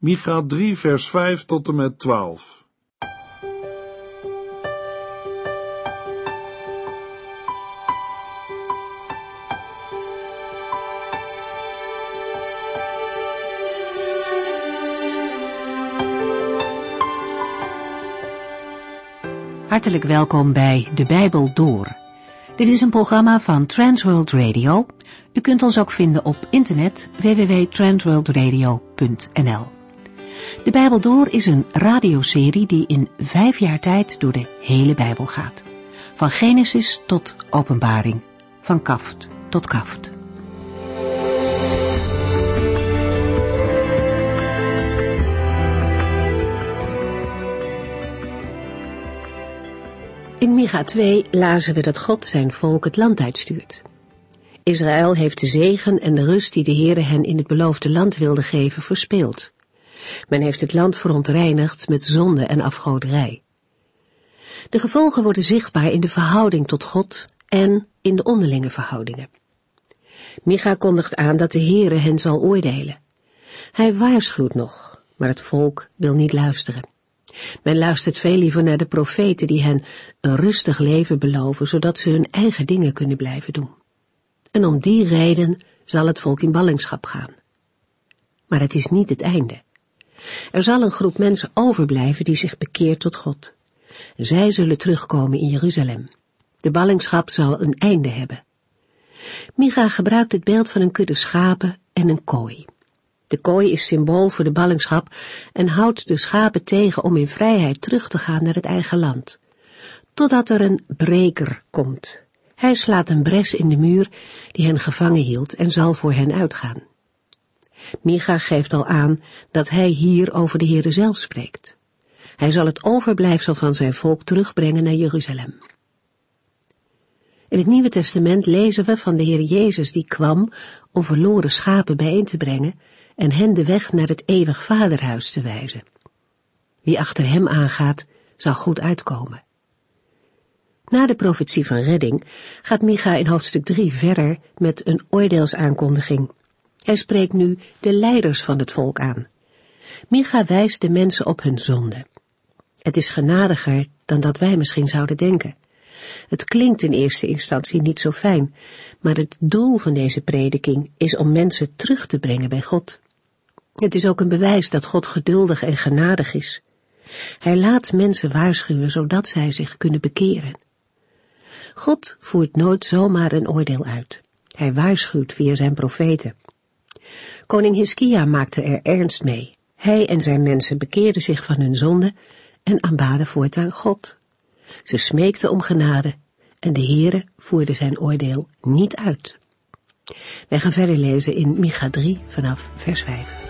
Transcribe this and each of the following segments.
Micha 3 vers 5 tot en met 12. Hartelijk welkom bij De Bijbel Door. Dit is een programma van Transworld Radio. U kunt ons ook vinden op internet www.transworldradio.nl. De Bijbel Door is een radioserie die in vijf jaar tijd door de hele Bijbel gaat. Van Genesis tot Openbaring, van kaft tot kaft. In Micha 2 lazen we dat God zijn volk het land uitstuurt. Israël heeft de zegen en de rust die de Heere hen in het beloofde land wilde geven verspeeld. Men heeft het land verontreinigd met zonde en afgoderij. De gevolgen worden zichtbaar in de verhouding tot God en in de onderlinge verhoudingen. Micha kondigt aan dat de Heere hen zal oordelen. Hij waarschuwt nog, maar het volk wil niet luisteren. Men luistert veel liever naar de profeten die hen een rustig leven beloven, zodat ze hun eigen dingen kunnen blijven doen. En om die reden zal het volk in ballingschap gaan. Maar het is niet het einde. Er zal een groep mensen overblijven die zich bekeert tot God. Zij zullen terugkomen in Jeruzalem. De ballingschap zal een einde hebben. Micha gebruikt het beeld van een kudde schapen en een kooi. De kooi is symbool voor de ballingschap en houdt de schapen tegen om in vrijheid terug te gaan naar het eigen land. Totdat er een breker komt. Hij slaat een bres in de muur die hen gevangen hield en zal voor hen uitgaan. Micha geeft al aan dat hij hier over de Heere zelf spreekt. Hij zal het overblijfsel van zijn volk terugbrengen naar Jeruzalem. In het Nieuwe Testament lezen we van de Heer Jezus die kwam om verloren schapen bijeen te brengen en hen de weg naar het eeuwig vaderhuis te wijzen. Wie achter hem aangaat, zal goed uitkomen. Na de profetie van redding gaat Micha in hoofdstuk 3 verder met een oordeelsaankondiging. Hij spreekt nu de leiders van het volk aan. Micha wijst de mensen op hun zonde. Het is genadiger dan dat wij misschien zouden denken. Het klinkt in eerste instantie niet zo fijn, maar het doel van deze prediking is om mensen terug te brengen bij God. Het is ook een bewijs dat God geduldig en genadig is. Hij laat mensen waarschuwen zodat zij zich kunnen bekeren. God voert nooit zomaar een oordeel uit. Hij waarschuwt via zijn profeten. Koning Hiskia maakte er ernst mee. Hij en zijn mensen bekeerden zich van hun zonde en aanbaden voortaan God. Ze smeekten om genade en de Heere voerde zijn oordeel niet uit. Wij gaan verder lezen in Micha 3 vanaf vers 5.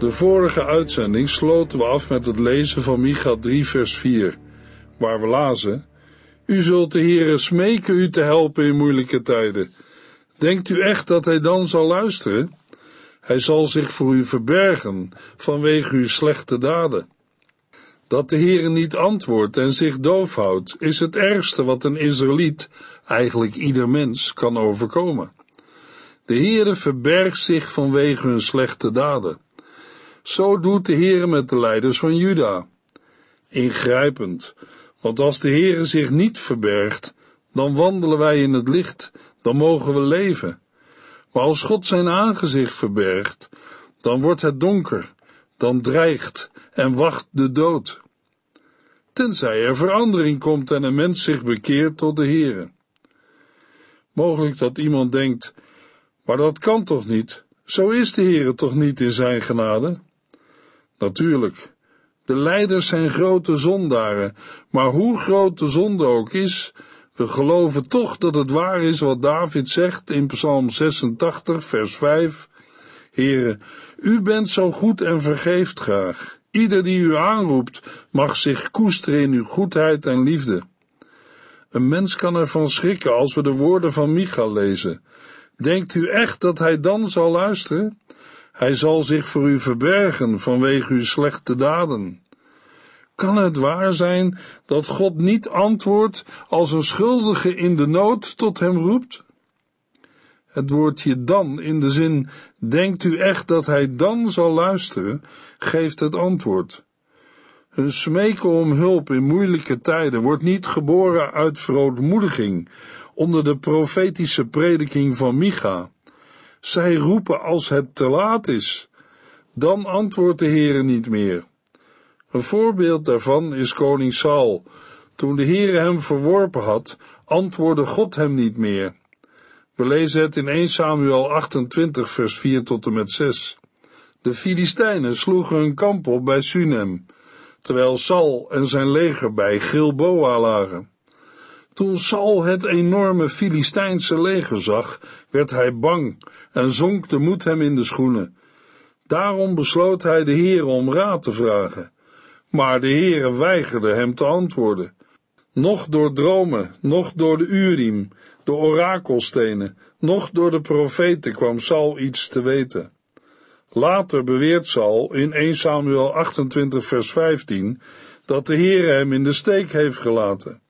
De vorige uitzending sloten we af met het lezen van Micha 3 vers 4, waar we lazen, U zult de Heere smeken u te helpen in moeilijke tijden. Denkt u echt dat hij dan zal luisteren? Hij zal zich voor u verbergen vanwege uw slechte daden. Dat de Heere niet antwoordt en zich doof houdt, is het ergste wat een Israëliet, eigenlijk ieder mens, kan overkomen. De Heere verbergt zich vanwege hun slechte daden. Zo doet de Heere met de leiders van Juda. Ingrijpend, want als de Heere zich niet verbergt, dan wandelen wij in het licht, dan mogen we leven. Maar als God zijn aangezicht verbergt, dan wordt het donker, dan dreigt en wacht de dood. Tenzij er verandering komt en een mens zich bekeert tot de Heere. Mogelijk dat iemand denkt, maar dat kan toch niet? Zo is de Heere toch niet in zijn genade? Natuurlijk, De leiders zijn grote zondaren, maar hoe groot de zonde ook is, we geloven toch dat het waar is wat David zegt in Psalm 86, vers 5. Heere, u bent zo goed en vergeeft graag. Ieder die u aanroept, mag zich koesteren in uw goedheid en liefde. Een mens kan ervan schrikken als we de woorden van Micha lezen. Denkt u echt dat hij dan zal luisteren? Hij zal zich voor u verbergen vanwege uw slechte daden. Kan het waar zijn dat God niet antwoordt als een schuldige in de nood tot hem roept? Het woordje dan in de zin, denkt u echt dat hij dan zal luisteren, geeft het antwoord. Een smeken om hulp in moeilijke tijden wordt niet geboren uit verootmoediging onder de profetische prediking van Micha. Zij roepen als het te laat is. Dan antwoordt de Heere niet meer. Een voorbeeld daarvan is koning Saul. Toen de Heere hem verworpen had, antwoordde God hem niet meer. We lezen het in 1 Samuel 28 vers 4 tot en met 6. De Filistijnen sloegen hun kamp op bij Sunem, terwijl Saul en zijn leger bij Gilboa lagen. Toen Saul het enorme Filistijnse leger zag, werd hij bang en zonk de moed hem in de schoenen. Daarom besloot hij de Heere om raad te vragen. Maar de Heere weigerde hem te antwoorden. Nog door dromen, nog door de Urim, de orakelstenen, nog door de profeten kwam Saul iets te weten. Later beweert Saul in 1 Samuel 28 vers 15 dat de Heere hem in de steek heeft gelaten.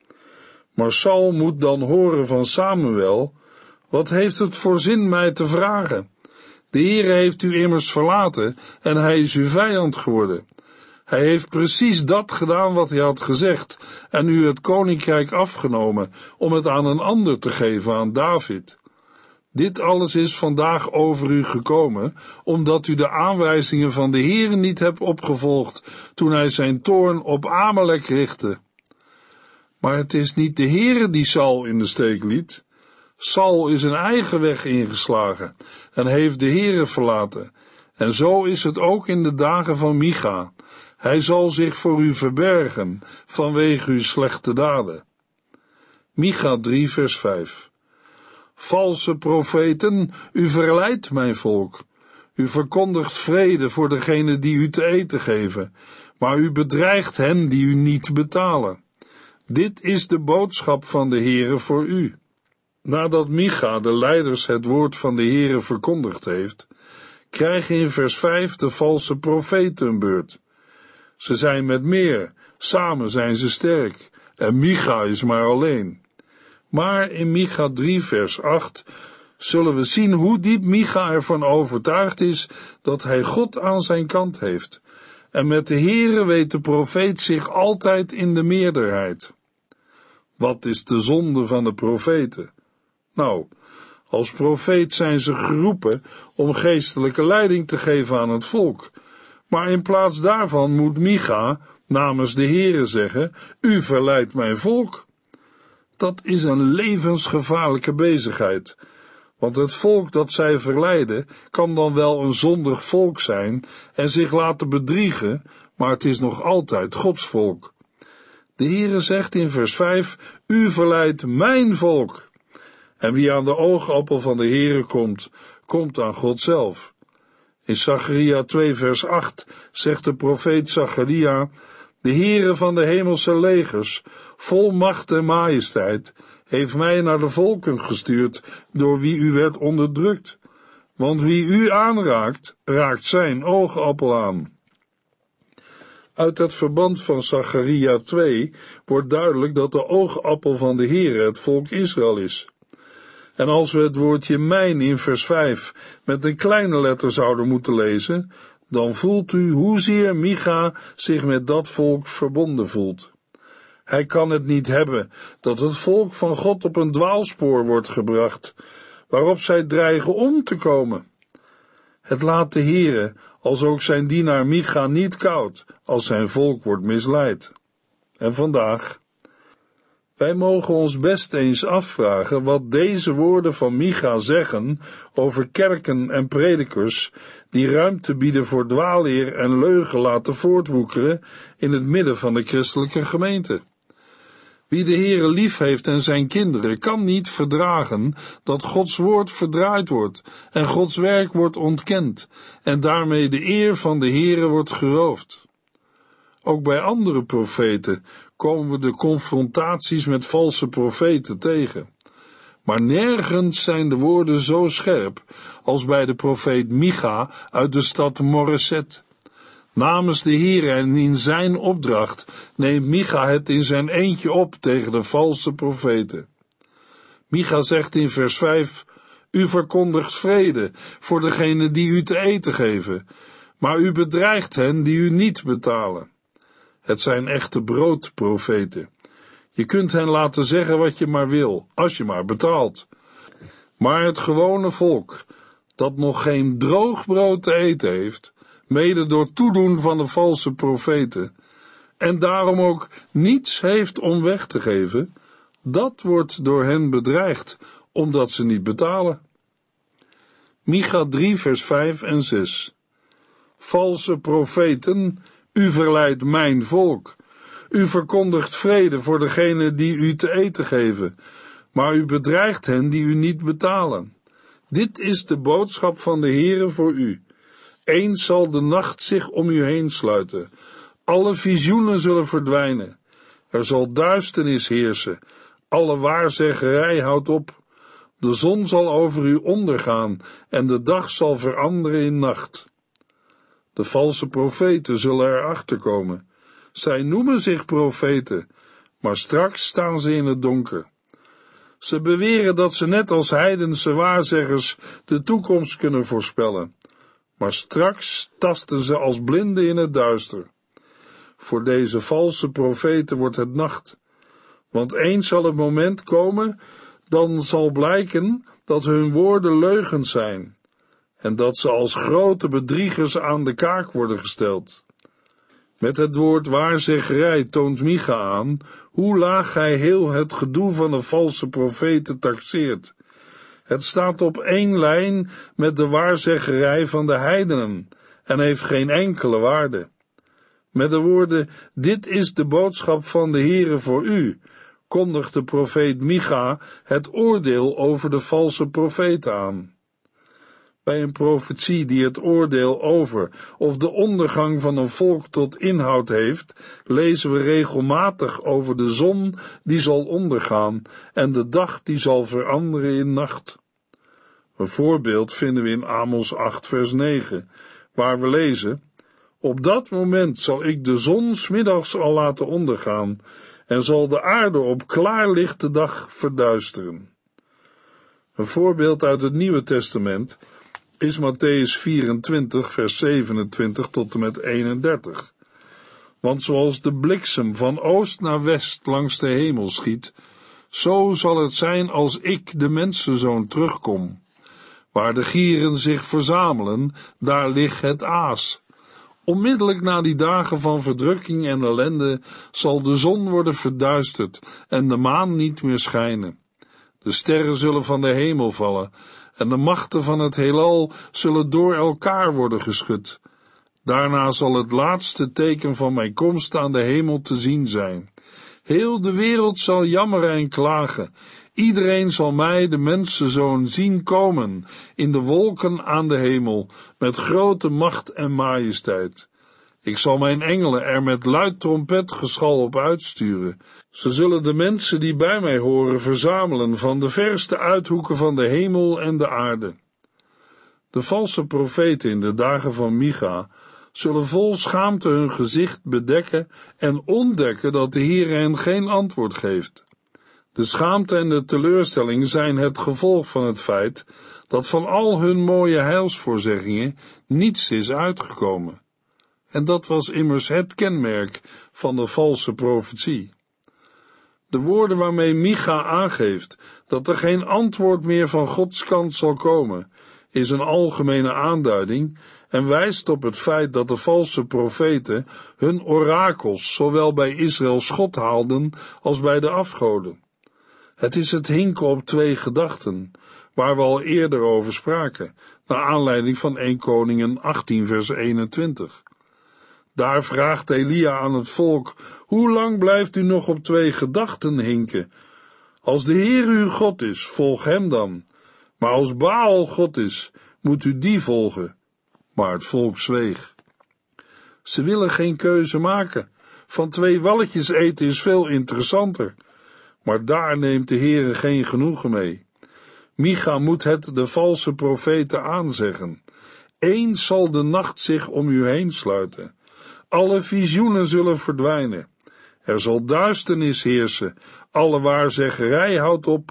Maar Saul moet dan horen van Samuel, wat heeft het voor zin mij te vragen? De Heere heeft u immers verlaten en hij is uw vijand geworden. Hij heeft precies dat gedaan wat hij had gezegd en u het koninkrijk afgenomen om het aan een ander te geven, aan David. Dit alles is vandaag over u gekomen, omdat u de aanwijzingen van de Heere niet hebt opgevolgd toen hij zijn toorn op Amalek richtte. Maar het is niet de Heere die Saul in de steek liet. Saul is een eigen weg ingeslagen en heeft de Heere verlaten. En zo is het ook in de dagen van Micha. Hij zal zich voor u verbergen vanwege uw slechte daden. Micha 3 vers 5 Valse profeten, u verleidt mijn volk. U verkondigt vrede voor degene die u te eten geven, maar u bedreigt hen die u niet betalen. Dit is de boodschap van de Heere voor u. Nadat Micha de leiders het woord van de Heere verkondigd heeft, krijgen in vers 5 de valse profeten een beurt. Ze zijn met meer, samen zijn ze sterk, en Micha is maar alleen. Maar in Micha 3 vers 8 zullen we zien hoe diep Micha ervan overtuigd is dat hij God aan zijn kant heeft. En met de Heere weet de profeet zich altijd in de meerderheid. Wat is de zonde van de profeten? Nou, als profeet zijn ze geroepen om geestelijke leiding te geven aan het volk. Maar in plaats daarvan moet Micha namens de Heere zeggen: U verleidt mijn volk. Dat is een levensgevaarlijke bezigheid. Want het volk dat zij verleiden kan dan wel een zondig volk zijn en zich laten bedriegen, maar het is nog altijd Gods volk. De Heere zegt in vers 5, U verleidt mijn volk. En wie aan de oogappel van de Heere komt, komt aan God zelf. In Zacharia 2 vers 8 zegt de profeet Zacharia, de Heere van de hemelse legers, vol macht en majesteit, heeft mij naar de volken gestuurd, door wie u werd onderdrukt. Want wie u aanraakt, raakt zijn oogappel aan. Uit het verband van Zacharia 2 wordt duidelijk dat de oogappel van de Heere het volk Israël is. En als we het woordje mijn in vers 5 met een kleine letter zouden moeten lezen, dan voelt u hoezeer Micha zich met dat volk verbonden voelt. Hij kan het niet hebben dat het volk van God op een dwaalspoor wordt gebracht, waarop zij dreigen om te komen. Het laat de Heere, als ook zijn dienaar Micha, niet koud als zijn volk wordt misleid. En vandaag, Wij mogen ons best eens afvragen wat deze woorden van Micha zeggen over kerken en predikers die ruimte bieden voor dwaalleer en leugen laten voortwoekeren in het midden van de christelijke gemeente. Wie de Heere lief heeft en zijn kinderen kan niet verdragen dat Gods woord verdraaid wordt en Gods werk wordt ontkend en daarmee de eer van de Heere wordt geroofd. Ook bij andere profeten komen we de confrontaties met valse profeten tegen. Maar nergens zijn de woorden zo scherp als bij de profeet Micha uit de stad Moreset. Namens de Heer en in zijn opdracht neemt Micha het in zijn eentje op tegen de valse profeten. Micha zegt in vers 5, U verkondigt vrede voor degene die u te eten geven, maar u bedreigt hen die u niet betalen. Het zijn echte broodprofeten. Je kunt hen laten zeggen wat je maar wil, als je maar betaalt. Maar het gewone volk, dat nog geen droog brood te eten heeft, mede door toedoen van de valse profeten, en daarom ook niets heeft om weg te geven, dat wordt door hen bedreigd, omdat ze niet betalen. Micha 3 vers 5 en 6 Valse profeten, u verleidt mijn volk. U verkondigt vrede voor degenen die u te eten geven, maar u bedreigt hen die u niet betalen. Dit is de boodschap van de Heere voor u. Eens zal de nacht zich om u heen sluiten. Alle visioenen zullen verdwijnen. Er zal duisternis heersen. Alle waarzeggerij houdt op. De zon zal over u ondergaan en de dag zal veranderen in nacht. De valse profeten zullen erachter komen. Zij noemen zich profeten, maar straks staan ze in het donker. Ze beweren dat ze net als heidense waarzeggers de toekomst kunnen voorspellen maar straks tasten ze als blinden in het duister. Voor deze valse profeten wordt het nacht, want eens zal het moment komen, dan zal blijken dat hun woorden leugens zijn en dat ze als grote bedriegers aan de kaak worden gesteld. Met het woord waarzeggerij toont Micha aan hoe laag hij heel het gedoe van de valse profeten taxeert het staat op één lijn met de waarzeggerij van de heidenen en heeft geen enkele waarde. Met de woorden, dit is de boodschap van de Heere voor u, kondigt de profeet Micha het oordeel over de valse profeten aan bij een profetie die het oordeel over of de ondergang van een volk tot inhoud heeft, lezen we regelmatig over de zon die zal ondergaan en de dag die zal veranderen in nacht. Een voorbeeld vinden we in Amos 8 vers 9, waar we lezen, op dat moment zal ik de zon smiddags al laten ondergaan en zal de aarde op klaarlichte dag verduisteren. Een voorbeeld uit het Nieuwe Testament is Matthäus 24, vers 27 tot en met 31. Want zoals de bliksem van oost naar west langs de hemel schiet, zo zal het zijn als ik, de mensenzoon, terugkom. Waar de gieren zich verzamelen, daar ligt het aas. Onmiddellijk na die dagen van verdrukking en ellende zal de zon worden verduisterd en de maan niet meer schijnen. De sterren zullen van de hemel vallen en de machten van het heelal zullen door elkaar worden geschud. Daarna zal het laatste teken van mijn komst aan de hemel te zien zijn. Heel de wereld zal jammeren en klagen. Iedereen zal mij, de mensenzoon, zien komen in de wolken aan de hemel, met grote macht en majesteit. Ik zal mijn engelen er met luid trompetgeschal op uitsturen. Ze zullen de mensen die bij mij horen verzamelen van de verste uithoeken van de hemel en de aarde. De valse profeten in de dagen van Micha zullen vol schaamte hun gezicht bedekken en ontdekken dat de Heer hen geen antwoord geeft. De schaamte en de teleurstelling zijn het gevolg van het feit dat van al hun mooie heilsvoorzeggingen niets is uitgekomen. En dat was immers het kenmerk van de valse profetie. De woorden waarmee Micha aangeeft dat er geen antwoord meer van Gods kant zal komen, is een algemene aanduiding en wijst op het feit dat de valse profeten hun orakels zowel bij Israëls God haalden als bij de afgoden. Het is het hinken op twee gedachten, waar we al eerder over spraken, naar aanleiding van 1 Koningen 18 vers 21. Daar vraagt Elia aan het volk, hoe lang blijft u nog op twee gedachten hinken? Als de Heer uw God is, volg hem dan. Maar als Baal God is, moet u die volgen. Maar het volk zweeg. Ze willen geen keuze maken. Van twee walletjes eten is veel interessanter. Maar daar neemt de Heere geen genoegen mee. Micha moet het de valse profeten aanzeggen. Eens zal de nacht zich om u heen sluiten. Alle visioenen zullen verdwijnen. Er zal duisternis heersen. Alle waarzeggerij houdt op.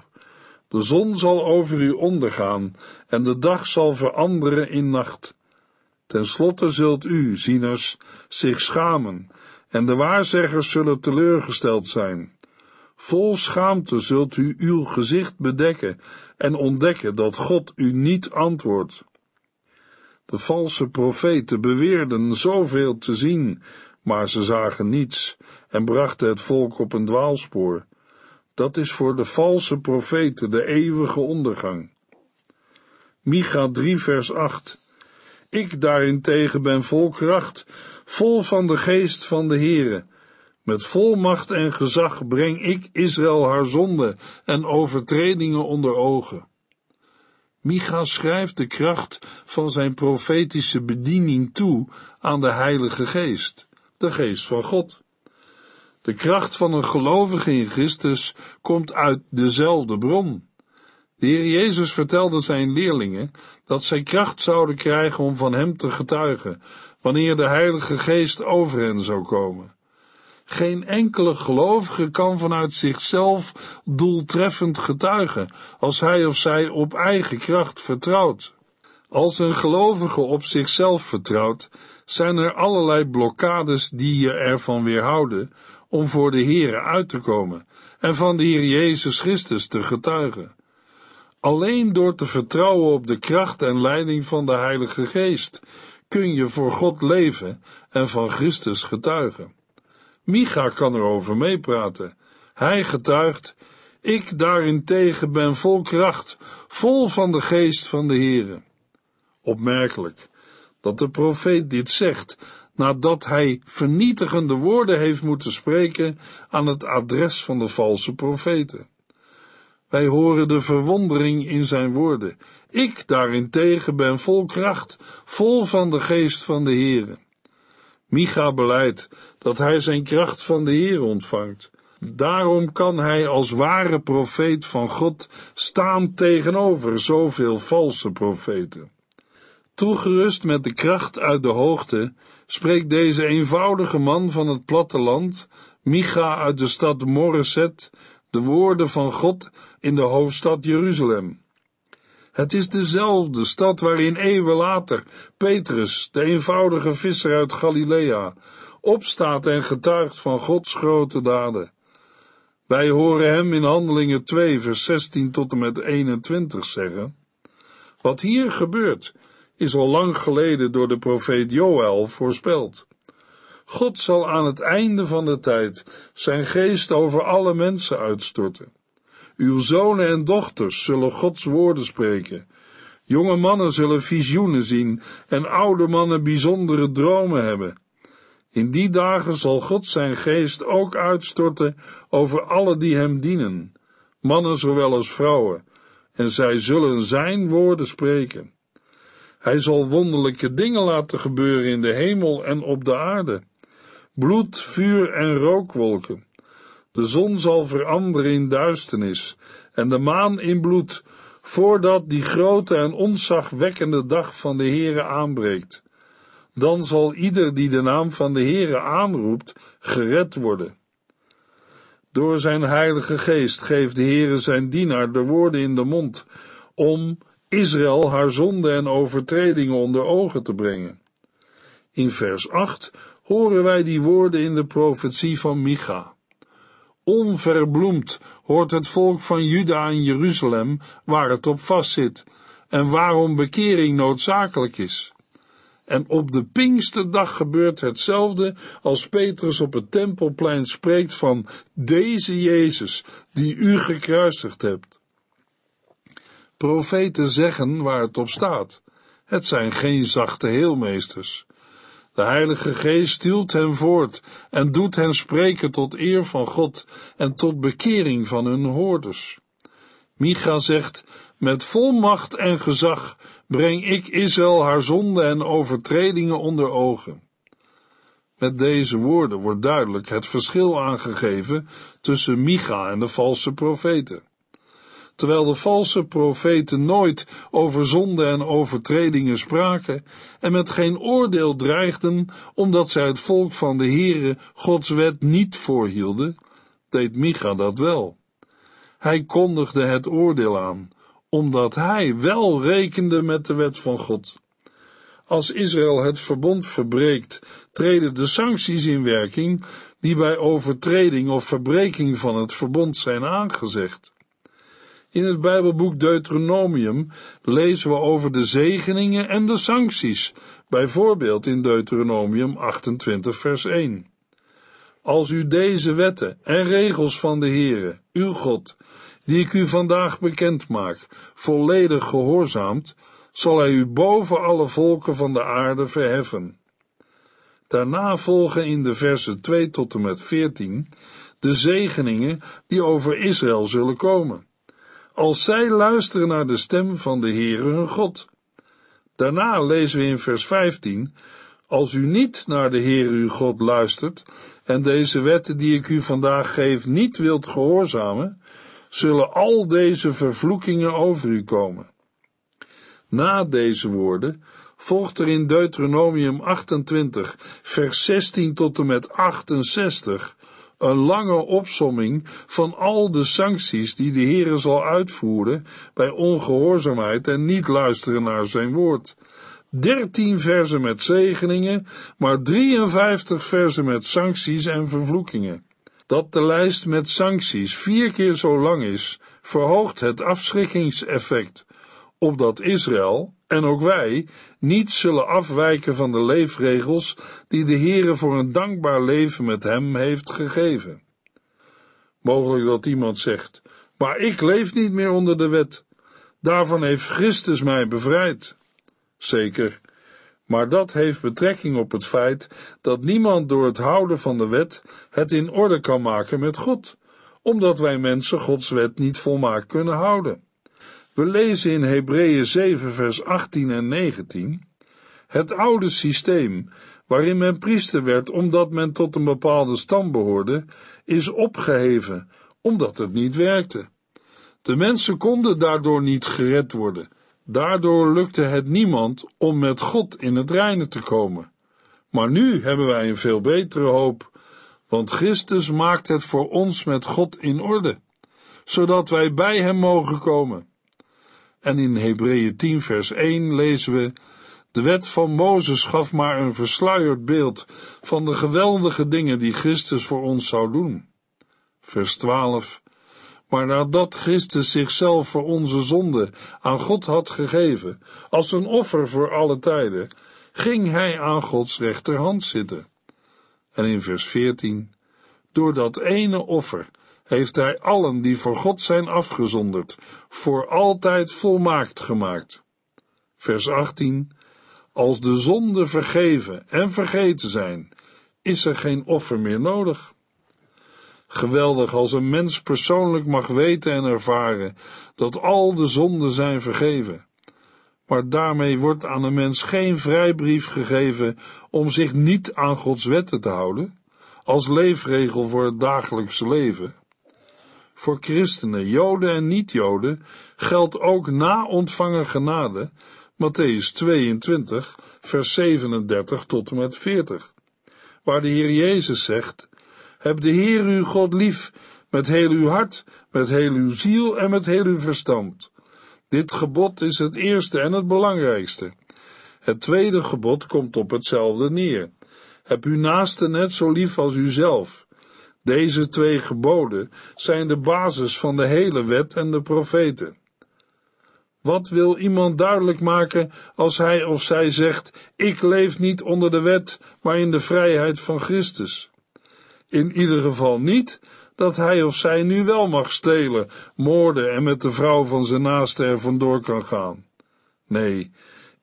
De zon zal over u ondergaan en de dag zal veranderen in nacht. Ten slotte zult u, zieners, zich schamen en de waarzeggers zullen teleurgesteld zijn. Vol schaamte zult u uw gezicht bedekken en ontdekken dat God u niet antwoordt. De valse profeten beweerden zoveel te zien, maar ze zagen niets en brachten het volk op een dwaalspoor. Dat is voor de valse profeten de eeuwige ondergang. Micha 3 vers 8 Ik daarentegen ben vol kracht, vol van de geest van de Heere. Met volmacht en gezag breng ik Israël haar zonde en overtredingen onder ogen. Micha schrijft de kracht van zijn profetische bediening toe aan de Heilige Geest, de Geest van God. De kracht van een gelovige in Christus komt uit dezelfde bron. De Heer Jezus vertelde zijn leerlingen dat zij kracht zouden krijgen om van Hem te getuigen, wanneer de Heilige Geest over hen zou komen. Geen enkele gelovige kan vanuit zichzelf doeltreffend getuigen als hij of zij op eigen kracht vertrouwt. Als een gelovige op zichzelf vertrouwt, zijn er allerlei blokkades die je ervan weerhouden om voor de Heere uit te komen en van de Heer Jezus Christus te getuigen. Alleen door te vertrouwen op de kracht en leiding van de Heilige Geest kun je voor God leven en van Christus getuigen. Micha kan erover meepraten. Hij getuigt, ik daarentegen ben vol kracht, vol van de geest van de Heere. Opmerkelijk dat de profeet dit zegt nadat hij vernietigende woorden heeft moeten spreken aan het adres van de valse profeten. Wij horen de verwondering in zijn woorden. Ik daarentegen ben vol kracht, vol van de geest van de Heere. Micha beleidt dat hij zijn kracht van de Heer ontvangt. Daarom kan hij als ware profeet van God staan tegenover zoveel valse profeten. Toegerust met de kracht uit de hoogte spreekt deze eenvoudige man van het platteland, Micha uit de stad Moreset, de woorden van God in de hoofdstad Jeruzalem. Het is dezelfde stad waarin eeuwen later Petrus, de eenvoudige visser uit Galilea, opstaat en getuigt van Gods grote daden. Wij horen hem in Handelingen 2, vers 16 tot en met 21 zeggen: Wat hier gebeurt, is al lang geleden door de profeet Joël voorspeld. God zal aan het einde van de tijd zijn geest over alle mensen uitstorten. Uw zonen en dochters zullen Gods woorden spreken. Jonge mannen zullen visioenen zien en oude mannen bijzondere dromen hebben. In die dagen zal God zijn geest ook uitstorten over alle die hem dienen, mannen zowel als vrouwen, en zij zullen zijn woorden spreken. Hij zal wonderlijke dingen laten gebeuren in de hemel en op de aarde. Bloed, vuur en rookwolken. De zon zal veranderen in duisternis en de maan in bloed, voordat die grote en onzagwekkende dag van de Heere aanbreekt. Dan zal ieder die de naam van de Heere aanroept, gered worden. Door zijn heilige geest geeft de Heere zijn dienaar de woorden in de mond, om Israël haar zonde en overtredingen onder ogen te brengen. In vers 8 horen wij die woorden in de profetie van Micha. Onverbloemd hoort het volk van Juda en Jeruzalem waar het op vastzit, en waarom bekering noodzakelijk is. En op de Pinksterdag gebeurt hetzelfde als Petrus op het tempelplein spreekt van deze Jezus die u gekruisigd hebt. Profeten zeggen waar het op staat. Het zijn geen zachte heelmeesters. De Heilige Geest stuurt hen voort en doet hen spreken tot eer van God en tot bekering van hun hoorders. Micha zegt, met volmacht en gezag breng ik Israël haar zonde en overtredingen onder ogen. Met deze woorden wordt duidelijk het verschil aangegeven tussen Micha en de valse profeten. Terwijl de valse profeten nooit over zonde en overtredingen spraken en met geen oordeel dreigden omdat zij het volk van de Heere Gods wet niet voorhielden, deed Micha dat wel. Hij kondigde het oordeel aan, omdat hij wel rekende met de wet van God. Als Israël het verbond verbreekt, treden de sancties in werking die bij overtreding of verbreking van het verbond zijn aangezegd. In het Bijbelboek Deuteronomium lezen we over de zegeningen en de sancties, bijvoorbeeld in Deuteronomium 28 vers 1. Als u deze wetten en regels van de Heere, uw God, die ik u vandaag bekend maak, volledig gehoorzaamt, zal hij u boven alle volken van de aarde verheffen. Daarna volgen in de versen 2 tot en met 14 de zegeningen die over Israël zullen komen, als zij luisteren naar de stem van de Heere hun God. Daarna lezen we in vers 15, als u niet naar de Heere uw God luistert en deze wetten die ik u vandaag geef niet wilt gehoorzamen, zullen al deze vervloekingen over u komen. Na deze woorden volgt er in Deuteronomium 28, vers 16 tot en met 68 een lange opsomming van al de sancties die de Heere zal uitvoeren bij ongehoorzaamheid en niet luisteren naar zijn woord. 13 versen met zegeningen, maar 53 versen met sancties en vervloekingen. Dat de lijst met sancties vier keer zo lang is, verhoogt het afschrikkingseffect, opdat Israël, en ook wij, niet zullen afwijken van de leefregels die de Heere voor een dankbaar leven met hem heeft gegeven. Mogelijk dat iemand zegt, maar ik leef niet meer onder de wet. Daarvan heeft Christus mij bevrijd. Zeker, maar dat heeft betrekking op het feit dat niemand door het houden van de wet het in orde kan maken met God, omdat wij mensen Gods wet niet volmaakt kunnen houden. We lezen in Hebreeën 7 vers 18 en 19 het oude systeem, waarin men priester werd omdat men tot een bepaalde stam behoorde, is opgeheven, omdat het niet werkte. De mensen konden daardoor niet gered worden, Daardoor lukte het niemand om met God in het reine te komen. Maar nu hebben wij een veel betere hoop, want Christus maakt het voor ons met God in orde, zodat wij bij Hem mogen komen. En in Hebreeën 10 vers 1 lezen we, de wet van Mozes gaf maar een versluierd beeld van de geweldige dingen die Christus voor ons zou doen. Vers 12, maar nadat Christus zichzelf voor onze zonde aan God had gegeven, als een offer voor alle tijden, ging hij aan Gods rechterhand zitten. En in vers 14, door dat ene offer heeft hij allen die voor God zijn afgezonderd, voor altijd volmaakt gemaakt. Vers 18, als de zonden vergeven en vergeten zijn, is er geen offer meer nodig. Geweldig als een mens persoonlijk mag weten en ervaren dat al de zonden zijn vergeven. Maar daarmee wordt aan een mens geen vrijbrief gegeven om zich niet aan Gods wetten te houden, als leefregel voor het dagelijkse leven. Voor christenen, joden en niet-joden geldt ook na ontvangen genade, Matthäus 22, vers 37 tot en met 40, waar de Heer Jezus zegt, heb de Heer uw God lief met heel uw hart, met heel uw ziel en met heel uw verstand. Dit gebod is het eerste en het belangrijkste. Het tweede gebod komt op hetzelfde neer. Heb uw naaste net zo lief als uzelf. Deze twee geboden zijn de basis van de hele wet en de profeten. Wat wil iemand duidelijk maken als hij of zij zegt: Ik leef niet onder de wet, maar in de vrijheid van Christus? In ieder geval niet dat hij of zij nu wel mag stelen, moorden en met de vrouw van zijn naaste er vandoor kan gaan. Nee,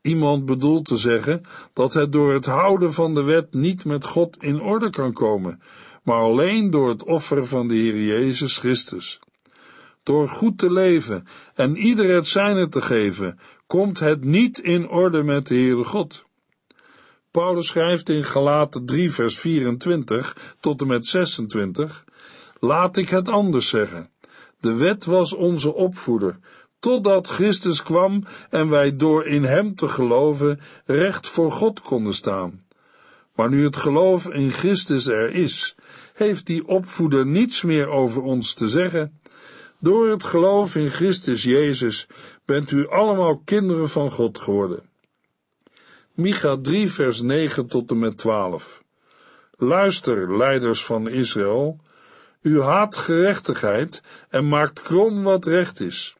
iemand bedoelt te zeggen dat het door het houden van de wet niet met God in orde kan komen, maar alleen door het offer van de Heer Jezus Christus. Door goed te leven en ieder het zijne te geven, komt het niet in orde met de Heere God. Paulus schrijft in Galaten 3 vers 24 tot en met 26, Laat ik het anders zeggen. De wet was onze opvoeder, totdat Christus kwam en wij door in hem te geloven recht voor God konden staan. Maar nu het geloof in Christus er is, heeft die opvoeder niets meer over ons te zeggen. Door het geloof in Christus Jezus bent u allemaal kinderen van God geworden. Micha 3 vers 9 tot en met 12 Luister, leiders van Israël, u haat gerechtigheid en maakt krom wat recht is.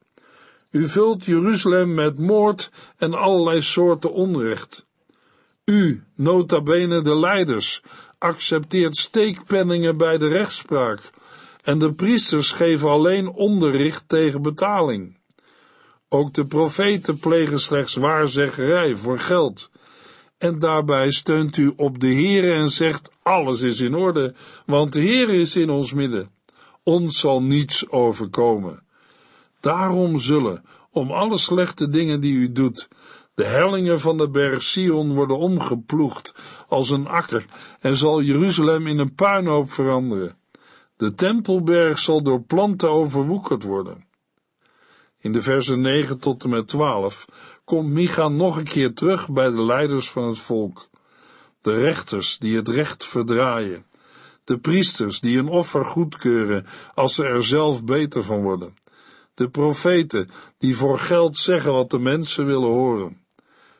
U vult Jeruzalem met moord en allerlei soorten onrecht. U, nota bene de leiders, accepteert steekpenningen bij de rechtspraak en de priesters geven alleen onderricht tegen betaling. Ook de profeten plegen slechts waarzeggerij voor geld. En daarbij steunt u op de Heere en zegt, alles is in orde, want de Heer is in ons midden. Ons zal niets overkomen. Daarom zullen, om alle slechte dingen die u doet, de hellingen van de berg Sion worden omgeploegd als een akker en zal Jeruzalem in een puinhoop veranderen. De tempelberg zal door planten overwoekerd worden. In de versen 9 tot en met 12 komt Micha nog een keer terug bij de leiders van het volk. De rechters die het recht verdraaien. De priesters die een offer goedkeuren als ze er zelf beter van worden. De profeten die voor geld zeggen wat de mensen willen horen.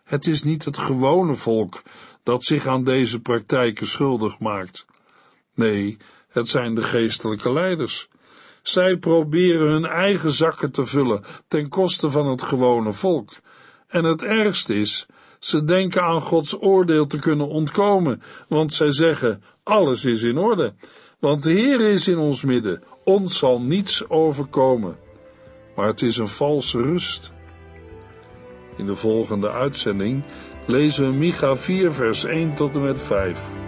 Het is niet het gewone volk dat zich aan deze praktijken schuldig maakt. Nee, het zijn de geestelijke leiders. Zij proberen hun eigen zakken te vullen ten koste van het gewone volk. En het ergste is, ze denken aan Gods oordeel te kunnen ontkomen, want zij zeggen: alles is in orde, want de Heer is in ons midden, ons zal niets overkomen. Maar het is een valse rust. In de volgende uitzending lezen we Micha 4, vers 1 tot en met 5.